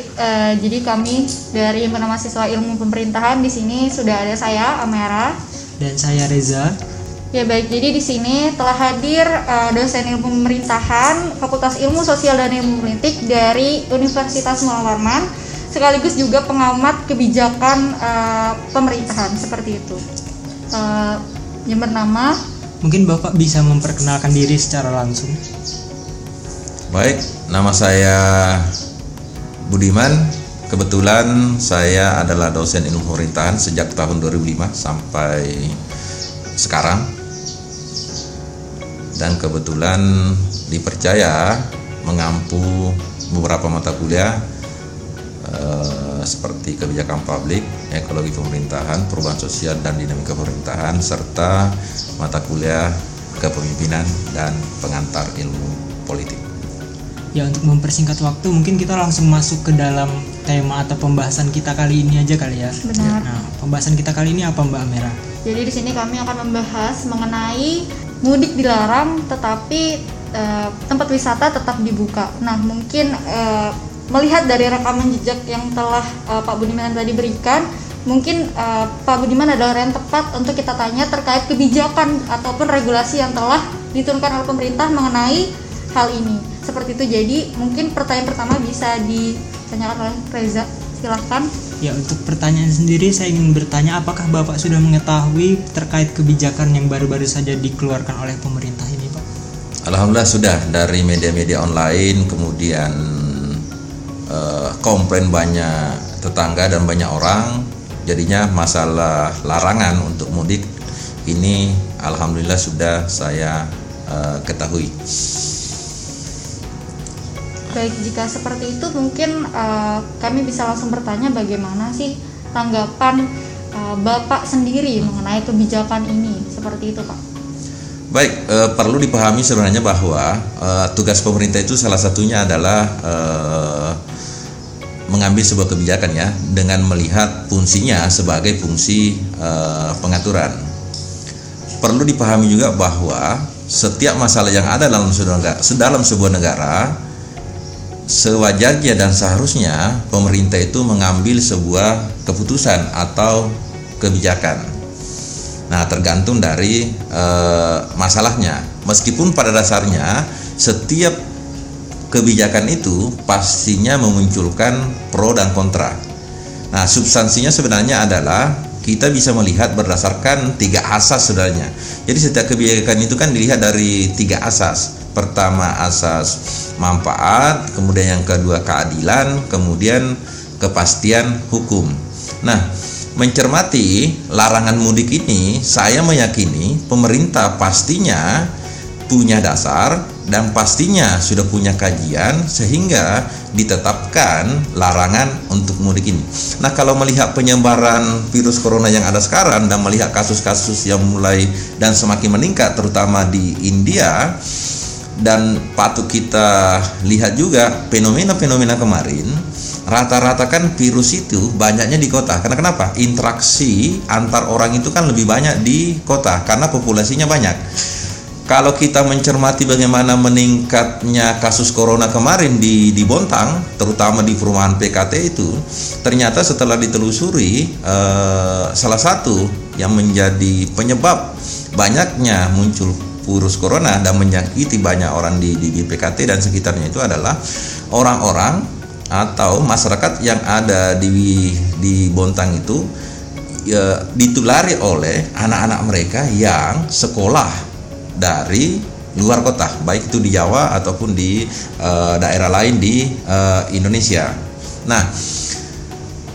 Baik, eh, jadi kami dari Himpunan Mahasiswa Ilmu Pemerintahan di sini sudah ada saya Amera. Dan saya Reza. Ya baik, jadi di sini telah hadir eh, dosen ilmu pemerintahan Fakultas Ilmu Sosial dan Ilmu Politik dari Universitas Muhammad Warman, sekaligus juga pengamat kebijakan eh, pemerintahan seperti itu. Eh, yang bernama Mungkin Bapak bisa memperkenalkan diri secara langsung. Baik, nama saya Budiman. Kebetulan saya adalah dosen ilmu pemerintahan sejak tahun 2005 sampai sekarang. Dan kebetulan dipercaya mengampu beberapa mata kuliah eh, seperti kebijakan publik, ekologi pemerintahan, perubahan sosial dan dinamika pemerintahan serta mata kuliah kepemimpinan dan pengantar ilmu politik. Ya untuk mempersingkat waktu mungkin kita langsung masuk ke dalam tema atau pembahasan kita kali ini aja kali ya. Benar. Nah, pembahasan kita kali ini apa Mbak Amera? Jadi di sini kami akan membahas mengenai mudik dilarang, tetapi eh, tempat wisata tetap dibuka. Nah, mungkin eh, melihat dari rekaman jejak yang telah eh, Pak Budiman tadi berikan, mungkin eh, Pak Budiman adalah orang yang tepat untuk kita tanya terkait kebijakan ataupun regulasi yang telah diturunkan oleh pemerintah mengenai hal ini. Seperti itu. Jadi mungkin pertanyaan pertama bisa ditanyakan oleh Reza. Silahkan. Ya untuk pertanyaan sendiri saya ingin bertanya apakah Bapak sudah mengetahui terkait kebijakan yang baru-baru saja dikeluarkan oleh pemerintah ini Pak? Alhamdulillah sudah dari media-media online kemudian eh, komplain banyak tetangga dan banyak orang jadinya masalah larangan untuk mudik ini alhamdulillah sudah saya eh, ketahui. Baik, jika seperti itu mungkin eh, kami bisa langsung bertanya bagaimana sih tanggapan eh, Bapak sendiri mengenai kebijakan ini seperti itu, Pak. Baik, eh, perlu dipahami sebenarnya bahwa eh, tugas pemerintah itu salah satunya adalah eh, mengambil sebuah kebijakan ya dengan melihat fungsinya sebagai fungsi eh, pengaturan. Perlu dipahami juga bahwa setiap masalah yang ada dalam sebuah negara, dalam sebuah negara sewajarnya dan seharusnya pemerintah itu mengambil sebuah keputusan atau kebijakan. Nah, tergantung dari eh, masalahnya. Meskipun pada dasarnya setiap kebijakan itu pastinya memunculkan pro dan kontra. Nah, substansinya sebenarnya adalah kita bisa melihat berdasarkan tiga asas sebenarnya. Jadi setiap kebijakan itu kan dilihat dari tiga asas. Pertama asas manfaat, kemudian yang kedua keadilan, kemudian kepastian hukum. Nah, mencermati larangan mudik ini, saya meyakini pemerintah pastinya punya dasar dan pastinya sudah punya kajian sehingga ditetapkan larangan untuk mudik ini. Nah, kalau melihat penyebaran virus corona yang ada sekarang dan melihat kasus-kasus yang mulai dan semakin meningkat terutama di India dan patut kita lihat juga fenomena-fenomena kemarin rata-rata kan virus itu banyaknya di kota. Karena kenapa? Interaksi antar orang itu kan lebih banyak di kota karena populasinya banyak. Kalau kita mencermati bagaimana meningkatnya kasus corona kemarin di di Bontang, terutama di perumahan PKT itu, ternyata setelah ditelusuri eh, salah satu yang menjadi penyebab banyaknya muncul virus corona dan menyakiti banyak orang di, di, PKT dan sekitarnya itu adalah orang-orang atau masyarakat yang ada di di Bontang itu ya, ditulari oleh anak-anak mereka yang sekolah dari luar kota, baik itu di Jawa ataupun di uh, daerah lain di uh, Indonesia. Nah,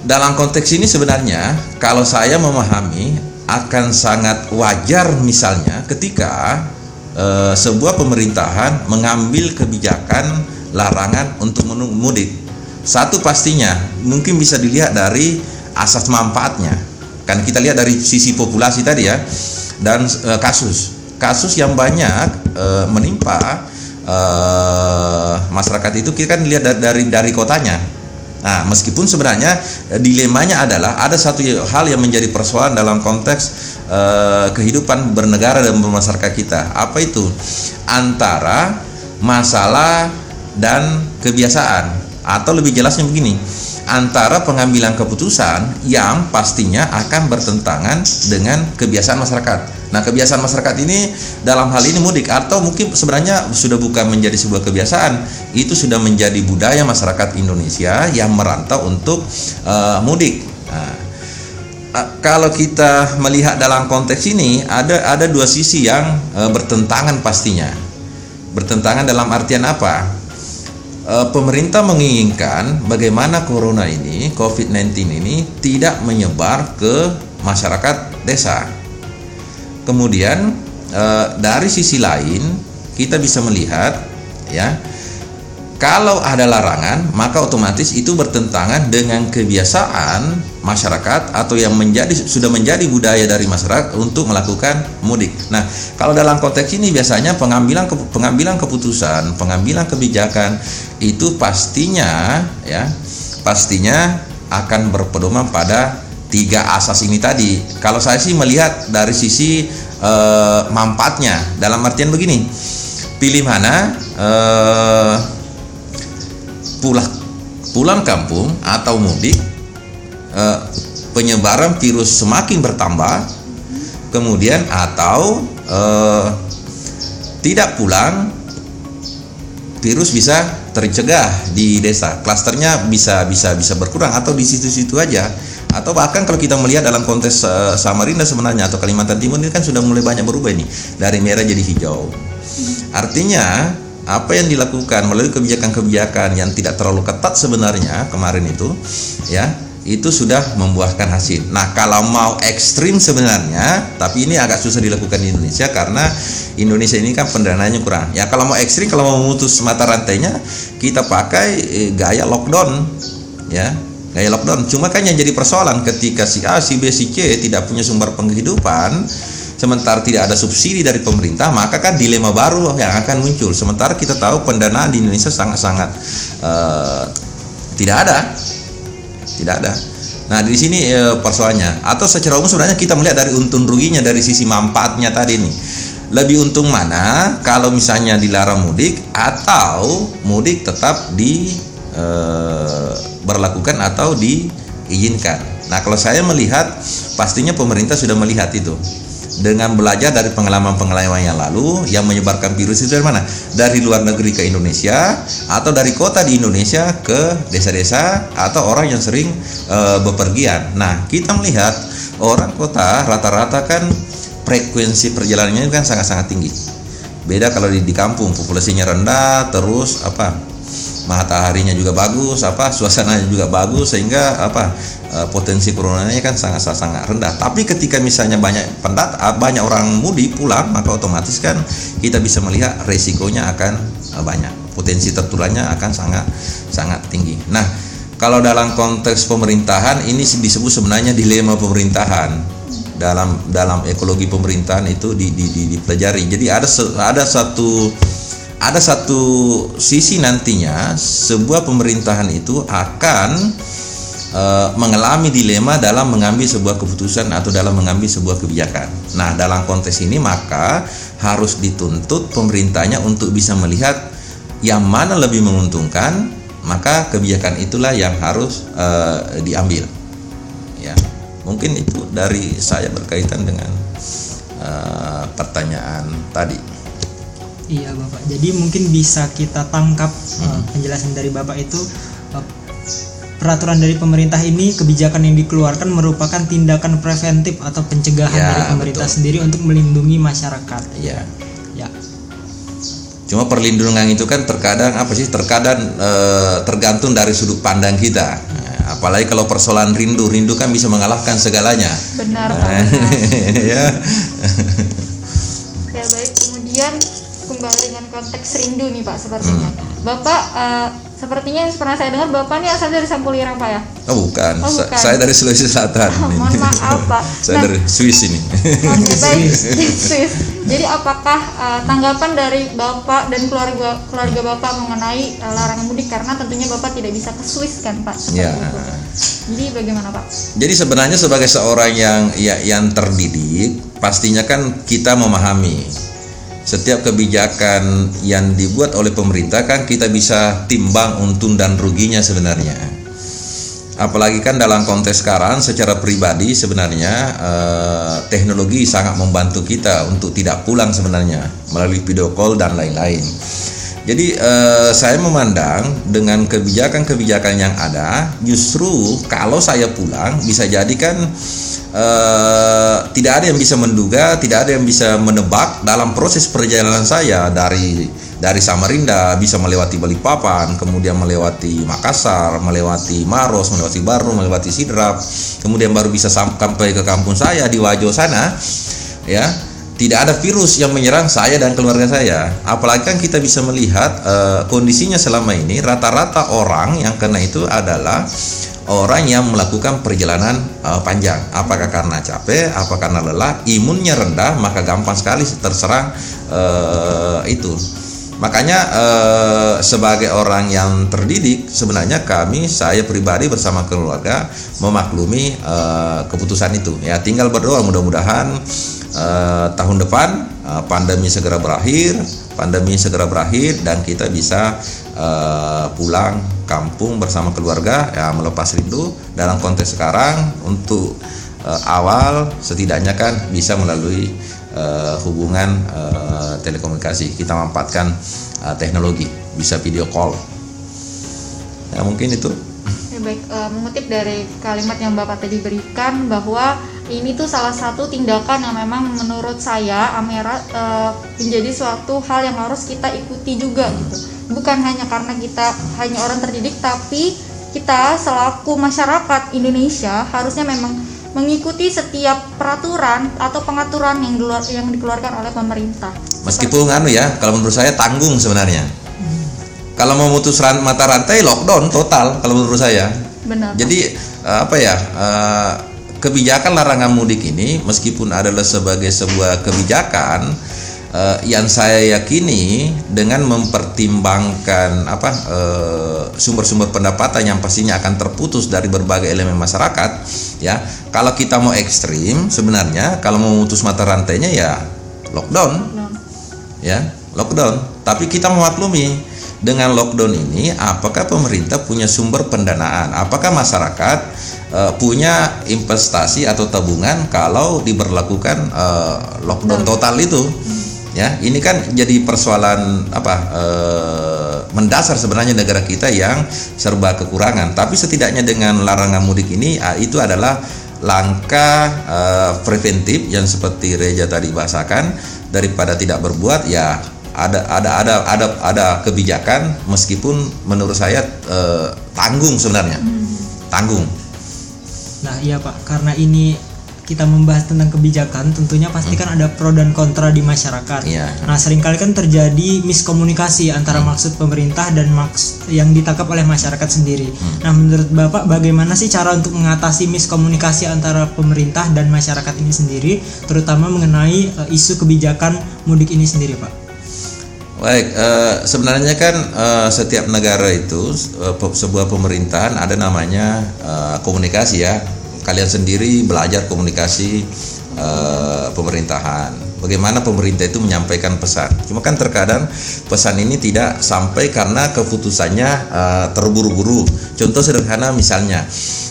dalam konteks ini sebenarnya kalau saya memahami akan sangat wajar misalnya ketika uh, sebuah pemerintahan mengambil kebijakan larangan untuk mudik. Satu pastinya mungkin bisa dilihat dari asas manfaatnya. Kan kita lihat dari sisi populasi tadi ya dan uh, kasus kasus yang banyak e, menimpa e, masyarakat itu kita kan lihat dari, dari dari kotanya. Nah, meskipun sebenarnya e, dilemanya adalah ada satu hal yang menjadi persoalan dalam konteks e, kehidupan bernegara dan bermasyarakat kita. Apa itu? Antara masalah dan kebiasaan. atau lebih jelasnya begini antara pengambilan keputusan yang pastinya akan bertentangan dengan kebiasaan masyarakat. Nah, kebiasaan masyarakat ini dalam hal ini mudik atau mungkin sebenarnya sudah bukan menjadi sebuah kebiasaan, itu sudah menjadi budaya masyarakat Indonesia yang merantau untuk uh, mudik. Nah, kalau kita melihat dalam konteks ini ada ada dua sisi yang uh, bertentangan pastinya. Bertentangan dalam artian apa? Uh, pemerintah menginginkan bagaimana corona ini, COVID-19 ini tidak menyebar ke masyarakat desa. Kemudian uh, dari sisi lain kita bisa melihat ya kalau ada larangan, maka otomatis itu bertentangan dengan kebiasaan masyarakat atau yang menjadi sudah menjadi budaya dari masyarakat untuk melakukan mudik. Nah, kalau dalam konteks ini biasanya pengambilan pengambilan keputusan, pengambilan kebijakan itu pastinya ya, pastinya akan berpedoman pada tiga asas ini tadi. Kalau saya sih melihat dari sisi eh, manfaatnya dalam artian begini. Pilih mana eh, pulang pulang kampung atau mudik eh, penyebaran virus semakin bertambah kemudian atau eh, tidak pulang virus bisa tercegah di desa. Klasternya bisa bisa bisa berkurang atau di situ-situ aja. Atau bahkan kalau kita melihat dalam konteks uh, Samarinda sebenarnya atau Kalimantan Timur ini kan sudah mulai banyak berubah ini. Dari merah jadi hijau. Artinya apa yang dilakukan melalui kebijakan-kebijakan yang tidak terlalu ketat sebenarnya kemarin itu ya itu sudah membuahkan hasil. Nah, kalau mau ekstrim sebenarnya, tapi ini agak susah dilakukan di Indonesia karena Indonesia ini kan pendanaannya kurang. Ya, kalau mau ekstrim, kalau mau memutus mata rantainya, kita pakai eh, gaya lockdown, ya, gaya lockdown. Cuma kan yang jadi persoalan ketika si A, si B, si C tidak punya sumber penghidupan, sementara tidak ada subsidi dari pemerintah maka kan dilema baru yang akan muncul. Sementara kita tahu pendanaan di Indonesia sangat-sangat uh, tidak ada. Tidak ada. Nah di sini uh, persoalannya. Atau secara umum sebenarnya kita melihat dari untung ruginya dari sisi manfaatnya tadi nih. Lebih untung mana kalau misalnya dilarang mudik atau mudik tetap di uh, berlakukan atau diizinkan? Nah kalau saya melihat pastinya pemerintah sudah melihat itu dengan belajar dari pengalaman-pengalaman yang lalu yang menyebarkan virus itu dari mana? Dari luar negeri ke Indonesia atau dari kota di Indonesia ke desa-desa atau orang yang sering e, bepergian. Nah, kita melihat orang kota rata-rata kan frekuensi perjalanannya kan sangat-sangat tinggi. Beda kalau di, di kampung populasinya rendah terus apa? Mataharinya juga bagus, apa suasananya juga bagus sehingga apa Eh, potensi coronanya kan sangat sangat rendah. Tapi ketika misalnya banyak pendat eh, banyak orang mudik pulang maka otomatis kan kita bisa melihat resikonya akan eh, banyak. Potensi tertularnya akan sangat sangat tinggi. Nah, kalau dalam konteks pemerintahan ini disebut sebenarnya dilema pemerintahan dalam dalam ekologi pemerintahan itu di, di, di, dipelajari. Jadi ada ada satu ada satu sisi nantinya sebuah pemerintahan itu akan e, mengalami dilema dalam mengambil sebuah keputusan atau dalam mengambil sebuah kebijakan. Nah, dalam konteks ini maka harus dituntut pemerintahnya untuk bisa melihat yang mana lebih menguntungkan, maka kebijakan itulah yang harus e, diambil. Ya, mungkin itu dari saya berkaitan dengan e, pertanyaan tadi. Iya Bapak. Jadi mungkin bisa kita tangkap hmm. penjelasan dari Bapak itu peraturan dari pemerintah ini kebijakan yang dikeluarkan merupakan tindakan preventif atau pencegahan ya, dari pemerintah betul. sendiri untuk melindungi masyarakat. Ya. Ya. Cuma perlindungan itu kan terkadang apa sih? Terkadang e, tergantung dari sudut pandang kita. Nah, apalagi kalau persoalan rindu, rindu kan bisa mengalahkan segalanya. Benar. Nah, ya. kembali dengan konteks rindu nih Pak sepertinya. Hmm. Bapak uh, Sepertinya yang pernah saya dengar Bapak ini asal dari Sampulirang Pak ya? Oh bukan, oh, bukan. saya dari Sulawesi Selatan. Oh, mohon maaf Pak. saya nah, dari Swiss ini. Oke baik, Swiss. Jadi apakah uh, tanggapan dari Bapak dan keluarga keluarga Bapak mengenai uh, larangan mudik karena tentunya Bapak tidak bisa ke Swiss kan Pak? Ya. Jadi bagaimana Pak? Jadi sebenarnya sebagai seorang yang ya, yang terdidik, pastinya kan kita memahami setiap kebijakan yang dibuat oleh pemerintah kan kita bisa timbang untung dan ruginya sebenarnya. Apalagi kan dalam konteks sekarang secara pribadi sebenarnya eh, teknologi sangat membantu kita untuk tidak pulang sebenarnya melalui video call dan lain-lain. Jadi eh, saya memandang dengan kebijakan-kebijakan yang ada, justru kalau saya pulang bisa jadi kan eh, tidak ada yang bisa menduga, tidak ada yang bisa menebak dalam proses perjalanan saya dari dari Samarinda bisa melewati Balikpapan, kemudian melewati Makassar, melewati Maros, melewati Baru, melewati Sidrap, kemudian baru bisa sampai ke kampung saya di Wajo sana, ya tidak ada virus yang menyerang saya dan keluarga saya. Apalagi kan kita bisa melihat uh, kondisinya selama ini rata-rata orang yang kena itu adalah orang yang melakukan perjalanan uh, panjang. Apakah karena capek, apa karena lelah, imunnya rendah, maka gampang sekali terserang uh, itu. Makanya sebagai orang yang terdidik sebenarnya kami saya pribadi bersama keluarga memaklumi keputusan itu. Ya tinggal berdoa mudah-mudahan eh, tahun depan eh, pandemi segera berakhir, pandemi segera berakhir dan kita bisa eh, pulang kampung bersama keluarga ya melepas rindu. Dalam konteks sekarang untuk eh, awal setidaknya kan bisa melalui uh, hubungan uh, telekomunikasi. Kita manfaatkan uh, teknologi bisa video call. Ya mungkin itu. Ya, baik, eh, mengutip dari kalimat yang Bapak tadi berikan bahwa ini tuh salah satu tindakan yang memang menurut saya Amera eh, menjadi suatu hal yang harus kita ikuti juga gitu. Bukan hanya karena kita hanya orang terdidik tapi kita selaku masyarakat Indonesia harusnya memang mengikuti setiap peraturan atau pengaturan yang diluar, yang dikeluarkan oleh pemerintah. meskipun anu ya kalau menurut saya tanggung sebenarnya kalau mau mutus ran- mata rantai lockdown total kalau menurut saya Benar. Jadi eh, apa ya eh, kebijakan larangan mudik ini meskipun adalah sebagai sebuah kebijakan eh, yang saya yakini dengan mempertimbangkan apa eh, sumber-sumber pendapatan yang pastinya akan terputus dari berbagai elemen masyarakat ya kalau kita mau ekstrim sebenarnya kalau mau memutus mata rantainya ya lockdown Benar. ya lockdown tapi kita memaklumi dengan lockdown ini apakah pemerintah punya sumber pendanaan apakah masyarakat eh, punya investasi atau tabungan kalau diberlakukan eh, lockdown total itu. Ya ini kan jadi persoalan apa eh, mendasar sebenarnya negara kita yang serba kekurangan. Tapi setidaknya dengan larangan mudik ini ah, itu adalah langkah eh, preventif yang seperti Reja tadi bahasakan. Daripada tidak berbuat ya ada ada ada ada ada kebijakan meskipun menurut saya eh, tanggung sebenarnya. Tanggung Nah, iya Pak, karena ini kita membahas tentang kebijakan, tentunya pasti kan ada pro dan kontra di masyarakat. Iya. Nah, sering kali kan terjadi miskomunikasi antara maksud pemerintah dan maks yang ditangkap oleh masyarakat sendiri. Nah, menurut Bapak bagaimana sih cara untuk mengatasi miskomunikasi antara pemerintah dan masyarakat ini sendiri, terutama mengenai eh, isu kebijakan mudik ini sendiri, Pak? Baik, eh, sebenarnya kan eh, setiap negara itu pe- sebuah pemerintahan ada namanya komunikasi ya. Kalian sendiri belajar komunikasi pemerintahan. Bagaimana pemerintah itu menyampaikan pesan. Cuma kan terkadang pesan ini tidak sampai karena keputusannya terburu-buru. Contoh sederhana misalnya,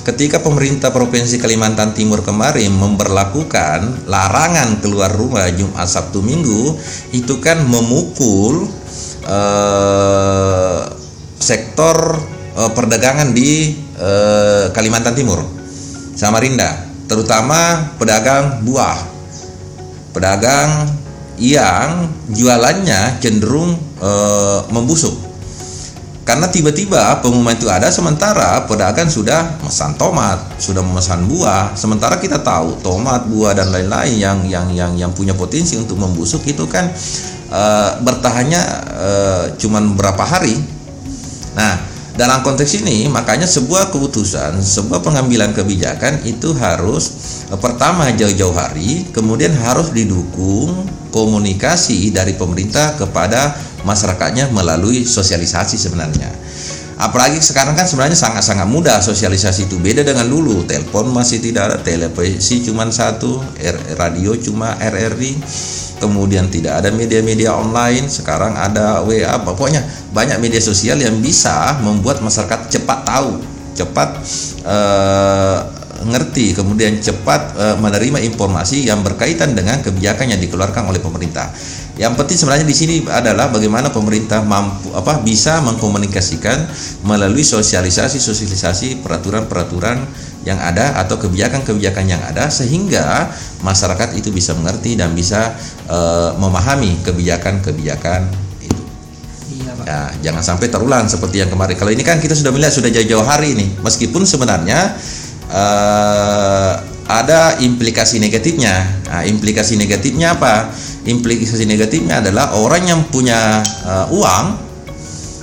ketika pemerintah Provinsi Kalimantan Timur kemarin memberlakukan larangan keluar rumah Jumat Sabtu Minggu itu kan memukul eh, sektor eh, perdagangan di eh, Kalimantan Timur. Samarinda terutama pedagang buah. Pedagang yang jualannya cenderung eh, membusuk karena tiba-tiba pengumuman itu ada sementara pedagang sudah memesan tomat, sudah memesan buah. Sementara kita tahu tomat, buah dan lain-lain yang yang yang yang punya potensi untuk membusuk itu kan eh, bertahannya eh, cuman berapa hari. Nah, dalam konteks ini makanya sebuah keputusan, sebuah pengambilan kebijakan itu harus eh, pertama jauh-jauh hari, kemudian harus didukung komunikasi dari pemerintah kepada masyarakatnya melalui sosialisasi sebenarnya. Apalagi sekarang kan sebenarnya sangat-sangat mudah sosialisasi itu beda dengan dulu. Telepon masih tidak ada televisi cuma satu radio cuma RRI kemudian tidak ada media-media online sekarang ada WA pokoknya banyak media sosial yang bisa membuat masyarakat cepat tahu cepat eh, ngerti kemudian cepat eh, menerima informasi yang berkaitan dengan kebijakan yang dikeluarkan oleh pemerintah yang penting sebenarnya di sini adalah bagaimana pemerintah mampu apa bisa mengkomunikasikan melalui sosialisasi sosialisasi peraturan-peraturan yang ada atau kebijakan-kebijakan yang ada sehingga masyarakat itu bisa mengerti dan bisa eh, memahami kebijakan-kebijakan itu. Iya pak. Ya, jangan sampai terulang seperti yang kemarin. Kalau ini kan kita sudah melihat sudah jauh-jauh hari ini. Meskipun sebenarnya eh, ada implikasi negatifnya. Nah, implikasi negatifnya apa? Implikasi negatifnya adalah orang yang punya eh, uang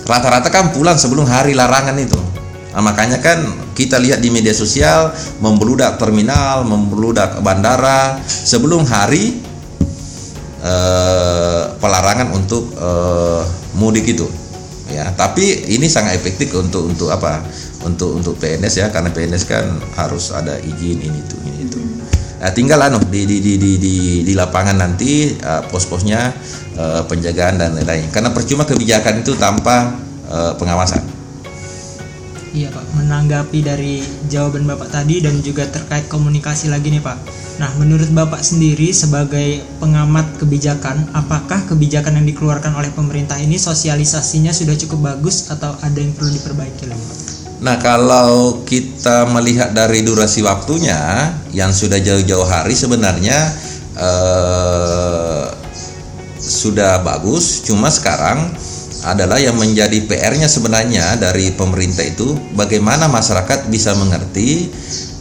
rata-rata kan pulang sebelum hari larangan itu. Nah, makanya kan kita lihat di media sosial membeludak terminal, membeludak bandara sebelum hari eh, pelarangan untuk eh, mudik itu ya tapi ini sangat efektif untuk untuk apa? Untuk untuk PNS ya karena PNS kan harus ada izin ini itu ini itu. Nah, tinggal anu di di di di di, di lapangan nanti eh, pos-posnya eh, penjagaan dan lain-lain. Karena percuma kebijakan itu tanpa eh, pengawasan Iya Pak, menanggapi dari jawaban Bapak tadi dan juga terkait komunikasi lagi nih Pak. Nah, menurut Bapak sendiri sebagai pengamat kebijakan, apakah kebijakan yang dikeluarkan oleh pemerintah ini sosialisasinya sudah cukup bagus atau ada yang perlu diperbaiki lagi? Nah, kalau kita melihat dari durasi waktunya yang sudah jauh-jauh hari sebenarnya eh, sudah bagus, cuma sekarang adalah yang menjadi PR-nya sebenarnya dari pemerintah itu bagaimana masyarakat bisa mengerti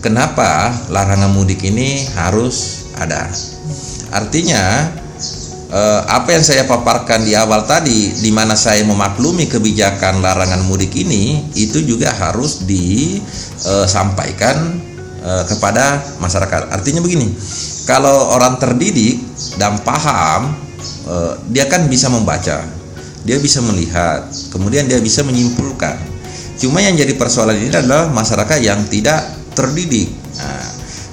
kenapa larangan mudik ini harus ada. Artinya eh, apa yang saya paparkan di awal tadi di mana saya memaklumi kebijakan larangan mudik ini itu juga harus disampaikan eh, kepada masyarakat. Artinya begini, kalau orang terdidik dan paham eh, dia kan bisa membaca dia bisa melihat, kemudian dia bisa menyimpulkan. Cuma yang jadi persoalan ini adalah masyarakat yang tidak terdidik. Nah,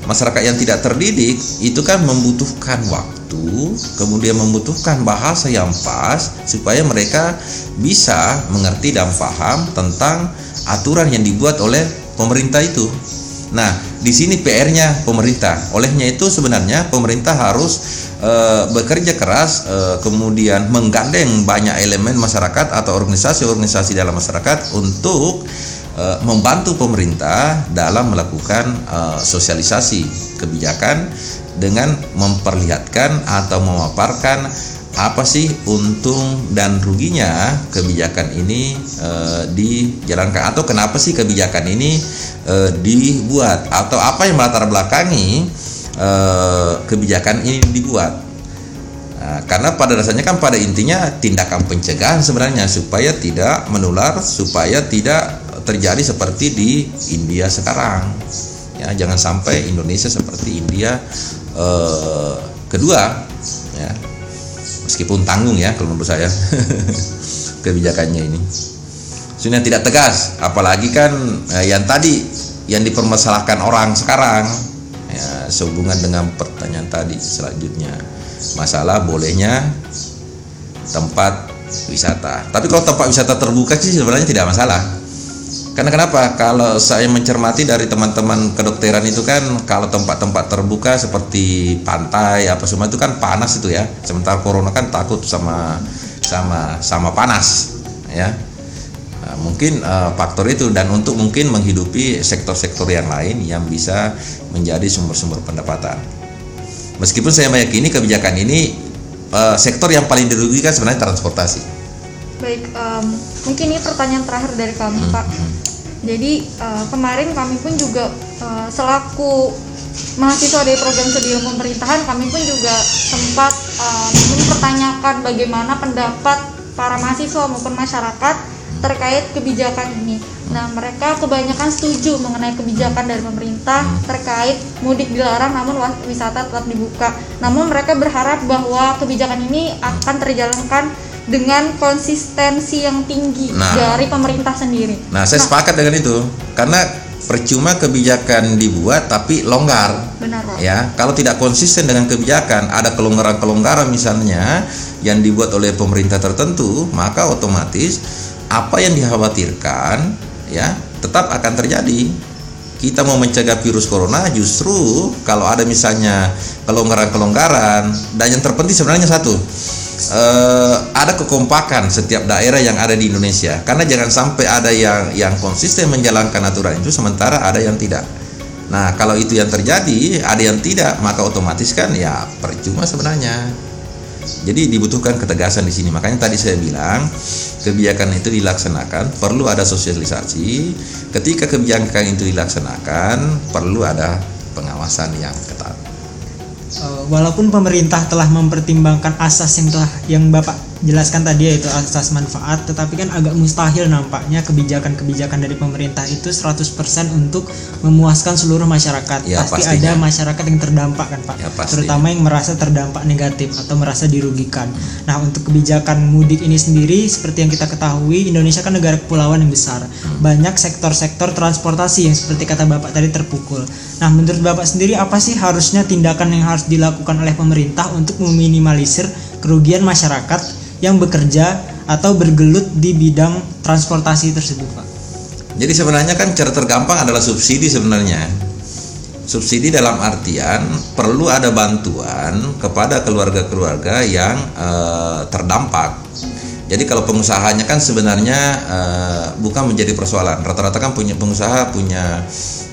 masyarakat yang tidak terdidik itu kan membutuhkan waktu, kemudian membutuhkan bahasa yang pas supaya mereka bisa mengerti dan paham tentang aturan yang dibuat oleh pemerintah itu. Nah, di sini PR-nya pemerintah. Olehnya itu sebenarnya pemerintah harus e, bekerja keras, e, kemudian menggandeng banyak elemen masyarakat atau organisasi-organisasi dalam masyarakat untuk e, membantu pemerintah dalam melakukan e, sosialisasi kebijakan dengan memperlihatkan atau memaparkan apa sih untung dan ruginya kebijakan ini e, dijalankan? Atau kenapa sih kebijakan ini e, dibuat? Atau apa yang melatar belakangi e, kebijakan ini dibuat? Nah, karena pada dasarnya kan pada intinya tindakan pencegahan sebenarnya supaya tidak menular supaya tidak terjadi seperti di India sekarang. Ya jangan sampai Indonesia seperti India e, kedua ya meskipun tanggung ya kalau menurut saya. Kebijakannya ini. Sudah tidak tegas apalagi kan eh, yang tadi yang dipermasalahkan orang sekarang ya sehubungan dengan pertanyaan tadi selanjutnya. Masalah bolehnya tempat wisata. Tapi kalau tempat wisata terbuka sih sebenarnya tidak masalah karena kenapa? Kalau saya mencermati dari teman-teman kedokteran itu kan kalau tempat-tempat terbuka seperti pantai apa semua itu kan panas itu ya. Sementara corona kan takut sama sama sama panas ya. Nah, mungkin uh, faktor itu dan untuk mungkin menghidupi sektor-sektor yang lain yang bisa menjadi sumber-sumber pendapatan. Meskipun saya meyakini kebijakan ini uh, sektor yang paling dirugikan sebenarnya transportasi. Baik, um, mungkin ini pertanyaan terakhir dari kami, Pak. Jadi uh, kemarin kami pun juga uh, selaku mahasiswa dari program studi pemerintahan, kami pun juga sempat uh, mempertanyakan bagaimana pendapat para mahasiswa maupun masyarakat terkait kebijakan ini. Nah, mereka kebanyakan setuju mengenai kebijakan dari pemerintah terkait mudik dilarang namun wisata tetap dibuka. Namun mereka berharap bahwa kebijakan ini akan terjalankan dengan konsistensi yang tinggi Nah. dari pemerintah sendiri. Nah, saya sepakat dengan itu karena percuma kebijakan dibuat tapi longgar. Benar, Pak. Ya, kalau tidak konsisten dengan kebijakan, ada kelonggaran-kelonggaran misalnya yang dibuat oleh pemerintah tertentu, maka otomatis apa yang dikhawatirkan ya tetap akan terjadi. Kita mau mencegah virus corona justru kalau ada misalnya kelonggaran-kelonggaran dan yang terpenting sebenarnya satu eh, ada kekompakan setiap daerah yang ada di Indonesia karena jangan sampai ada yang yang konsisten menjalankan aturan itu sementara ada yang tidak. Nah, kalau itu yang terjadi, ada yang tidak, maka otomatis kan ya percuma sebenarnya. Jadi dibutuhkan ketegasan di sini. Makanya tadi saya bilang kebijakan itu dilaksanakan perlu ada sosialisasi. Ketika kebijakan itu dilaksanakan perlu ada pengawasan yang ketat. Eh, walaupun pemerintah telah mempertimbangkan asas yang telah yang Bapak jelaskan tadi yaitu asas manfaat tetapi kan agak mustahil nampaknya kebijakan-kebijakan dari pemerintah itu 100% untuk memuaskan seluruh masyarakat. Ya, Pasti pastinya. ada masyarakat yang terdampak kan, Pak. Ya, pasti. Terutama yang merasa terdampak negatif atau merasa dirugikan. Nah, untuk kebijakan mudik ini sendiri seperti yang kita ketahui Indonesia kan negara kepulauan yang besar. Banyak sektor-sektor transportasi yang seperti kata Bapak tadi terpukul. Nah, menurut Bapak sendiri apa sih harusnya tindakan yang harus dilakukan oleh pemerintah untuk meminimalisir kerugian masyarakat yang bekerja atau bergelut di bidang transportasi tersebut, Pak? Jadi sebenarnya kan cara tergampang adalah subsidi sebenarnya. Subsidi dalam artian perlu ada bantuan kepada keluarga-keluarga yang eh, terdampak. Jadi kalau pengusahanya kan sebenarnya eh, bukan menjadi persoalan. Rata-rata kan punya pengusaha punya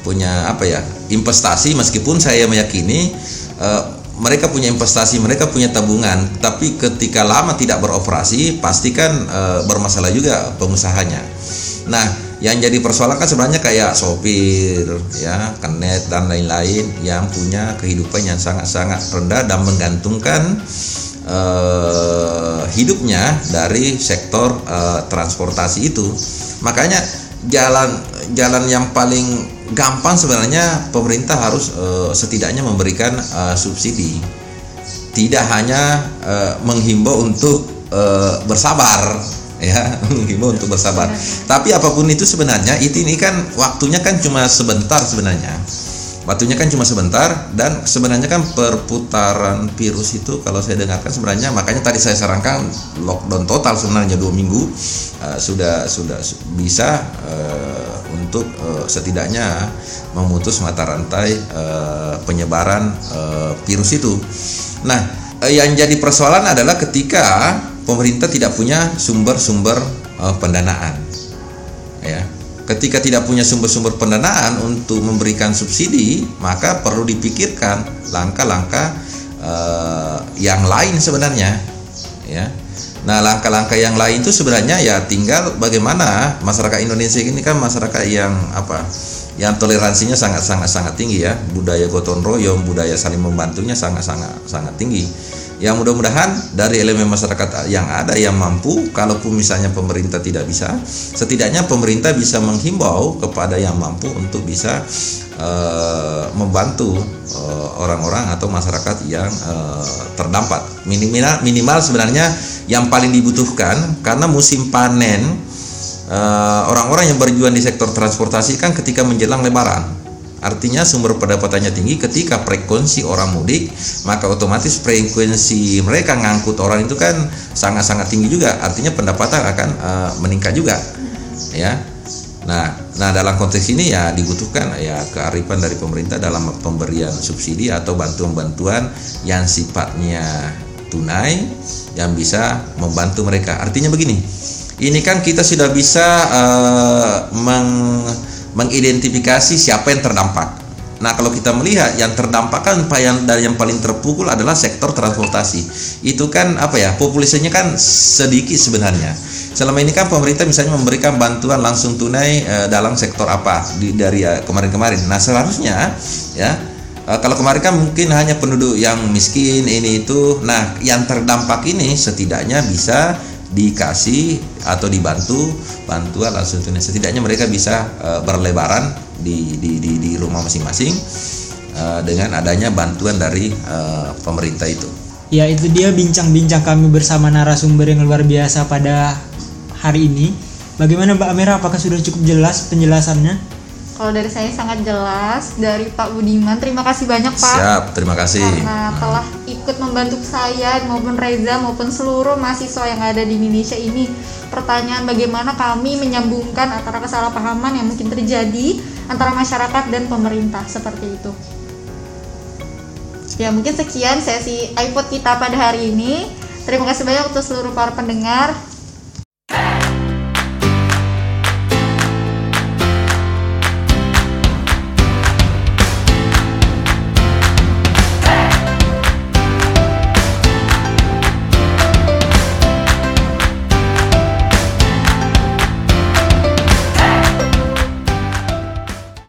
punya apa ya investasi meskipun saya meyakini eh, mereka punya investasi, mereka punya tabungan, tapi ketika lama tidak beroperasi, pastikan eh, bermasalah juga pengusahanya. Nah, yang jadi persoalan kan sebenarnya kayak sopir, ya, kenet dan lain-lain yang punya kehidupan yang sangat-sangat rendah dan menggantungkan eh, hidupnya dari sektor eh, transportasi itu. Makanya jalan jalan yang paling gampang sebenarnya pemerintah harus eh, setidaknya memberikan eh, subsidi. Tidak hanya eh, menghimbau untuk eh, bersabar ya, menghimbau untuk bersabar. Tapi apa pun itu sebenarnya itu ini kan waktunya kan cuma sebentar sebenarnya. Waktunya kan cuma sebentar dan sebenarnya kan perputaran virus itu kalau saya dengarkan sebenarnya makanya tadi saya sarankan lockdown total sebenarnya dua minggu eh, sudah sudah su- bisa eh, untuk eh, setidaknya memutus mata rantai eh, penyebaran eh, virus itu. Nah, yang jadi persoalan adalah ketika pemerintah tidak punya sumber-sumber eh, pendanaan ya ketika tidak punya sumber-sumber pendanaan untuk memberikan subsidi maka perlu dipikirkan langkah-langkah eh, yang lain sebenarnya ya. Nah langkah-langkah yang lain itu sebenarnya ya tinggal bagaimana masyarakat Indonesia ini kan masyarakat yang apa yang toleransinya sangat sangat tinggi ya. Budaya gotong royong budaya saling membantunya sangat sangat sangat tinggi yang mudah-mudahan dari elemen masyarakat yang ada yang mampu kalaupun misalnya pemerintah tidak bisa setidaknya pemerintah bisa menghimbau kepada yang mampu untuk bisa eh, membantu eh, orang-orang atau masyarakat yang eh, terdampak. Minimal minimal sebenarnya yang paling dibutuhkan karena musim panen orang-orang yang berjuang di sektor transportasi kan ketika menjelang lebaran Artinya sumber pendapatannya tinggi ketika frekuensi orang mudik, maka otomatis frekuensi mereka ngangkut orang itu kan sangat-sangat tinggi juga. Artinya pendapatan akan eh, meningkat juga. Ya. Nah, nah dalam konteks ini ya dibutuhkan ya kearifan dari pemerintah dalam pemberian subsidi atau bantuan-bantuan yang sifatnya tunai yang bisa membantu mereka. Artinya begini. Ini kan kita sudah bisa eh, meng mengidentifikasi siapa yang terdampak. Nah, kalau kita melihat yang terdampak kan yang dari yang paling terpukul adalah sektor transportasi. Itu kan apa ya? Populasinya kan sedikit sebenarnya. Selama ini kan pemerintah misalnya memberikan bantuan langsung tunai eh, dalam sektor apa di dari eh, kemarin-kemarin. Nah, seharusnya ya eh, kalau kemarin kan mungkin hanya penduduk yang miskin ini itu. Nah, yang terdampak ini setidaknya bisa dikasih atau dibantu bantuan langsung tunai setidaknya mereka bisa eh, berlebaran di, di, di, di rumah masing-masing eh, dengan adanya bantuan dari eh, pemerintah itu Ya itu dia bincang-bincang kami bersama narasumber yang luar biasa pada hari ini. Bagaimana Mbak Amira? Apakah sudah cukup jelas penjelasannya? Kalau dari saya sangat jelas dari Pak Budiman. Terima kasih banyak Pak. Siap, terima kasih. Karena telah ikut membantu saya maupun Reza maupun seluruh mahasiswa yang ada di Indonesia ini. Pertanyaan bagaimana kami menyambungkan antara kesalahpahaman yang mungkin terjadi antara masyarakat dan pemerintah seperti itu. Ya mungkin sekian sesi iPod kita pada hari ini. Terima kasih banyak untuk seluruh para pendengar.